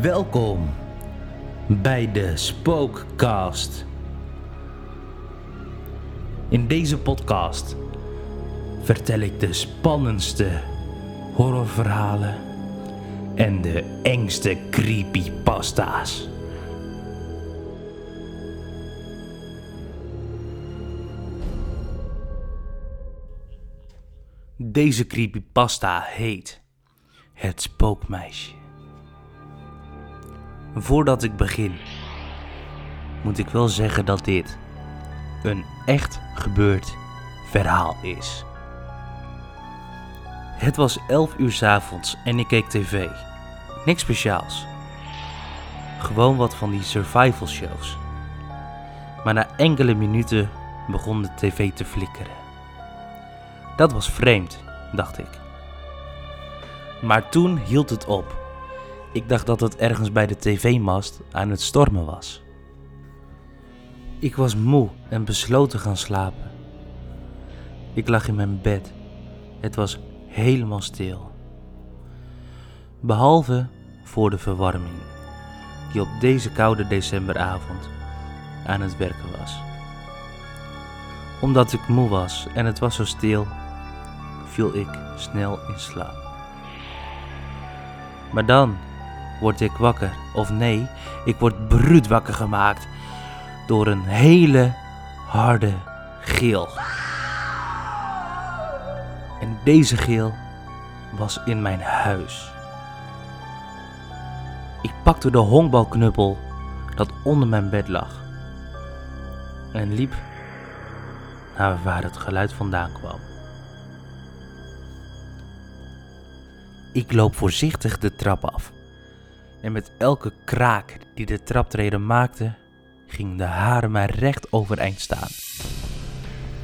Welkom bij de Spookcast. In deze podcast vertel ik de spannendste horrorverhalen en de engste creepypasta's. Deze creepypasta heet Het Spookmeisje. Voordat ik begin, moet ik wel zeggen dat dit een echt gebeurd verhaal is. Het was 11 uur 's avonds en ik keek tv. Niks speciaals. Gewoon wat van die survival shows. Maar na enkele minuten begon de tv te flikkeren. Dat was vreemd, dacht ik. Maar toen hield het op. Ik dacht dat het ergens bij de tv-mast aan het stormen was. Ik was moe en besloot te gaan slapen. Ik lag in mijn bed. Het was helemaal stil. Behalve voor de verwarming, die op deze koude decemberavond aan het werken was. Omdat ik moe was en het was zo stil, viel ik snel in slaap. Maar dan word ik wakker, of nee, ik word bruut wakker gemaakt door een hele harde geel. En deze geel was in mijn huis. Ik pakte de honkbalknuppel dat onder mijn bed lag en liep naar waar het geluid vandaan kwam. Ik loop voorzichtig de trap af. En met elke kraak die de traptreden maakte, ging de haren mij recht overeind staan.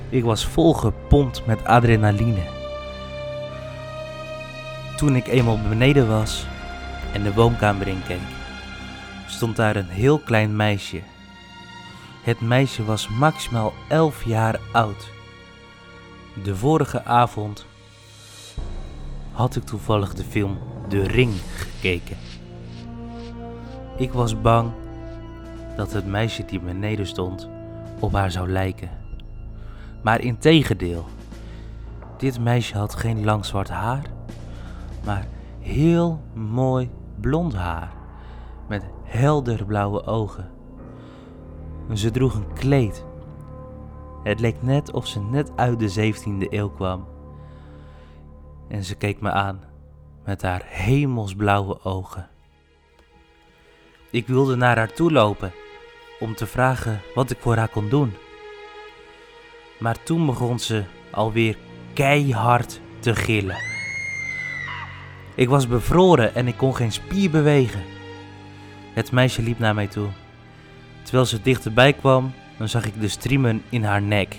Ik was volgepompt met adrenaline. Toen ik eenmaal beneden was en de woonkamer inkeek, stond daar een heel klein meisje. Het meisje was maximaal 11 jaar oud. De vorige avond had ik toevallig de film De Ring gekeken. Ik was bang dat het meisje die beneden stond op haar zou lijken. Maar integendeel, dit meisje had geen lang zwart haar, maar heel mooi blond haar met helder blauwe ogen. Ze droeg een kleed. Het leek net of ze net uit de 17e eeuw kwam. En ze keek me aan met haar hemelsblauwe ogen. Ik wilde naar haar toe lopen om te vragen wat ik voor haar kon doen. Maar toen begon ze alweer keihard te gillen. Ik was bevroren en ik kon geen spier bewegen. Het meisje liep naar mij toe. Terwijl ze dichterbij kwam, dan zag ik de striemen in haar nek,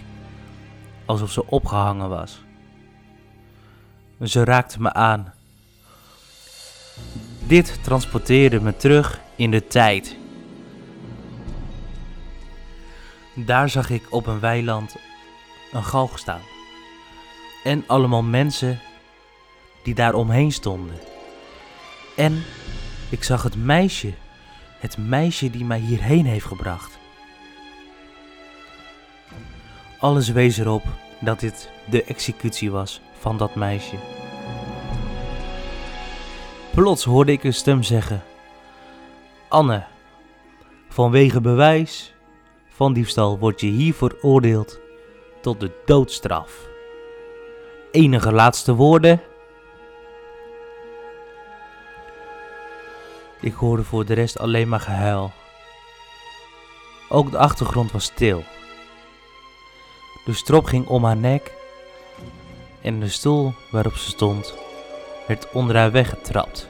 alsof ze opgehangen was. Ze raakte me aan. Dit transporteerde me terug in de tijd. Daar zag ik op een weiland een galg staan. En allemaal mensen die daar omheen stonden. En ik zag het meisje, het meisje die mij hierheen heeft gebracht. Alles wees erop dat dit de executie was van dat meisje. Plots hoorde ik een stem zeggen: Anne, vanwege bewijs van diefstal word je hier veroordeeld tot de doodstraf. Enige laatste woorden? Ik hoorde voor de rest alleen maar gehuil. Ook de achtergrond was stil. De strop ging om haar nek en de stoel waarop ze stond werd onder haar weggetrapt.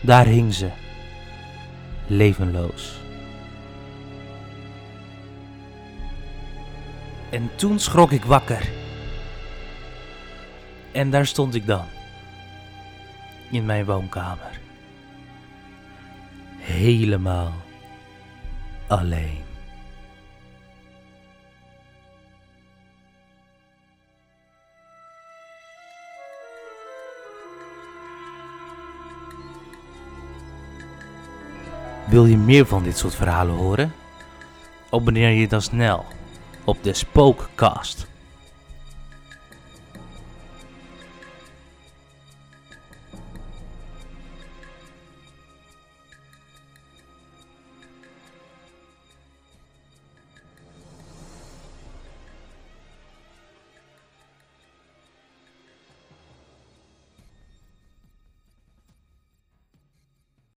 Daar hing ze, levenloos. En toen schrok ik wakker. En daar stond ik dan, in mijn woonkamer. Helemaal alleen. Wil je meer van dit soort verhalen horen? Abonneer je dan snel op de Spookcast.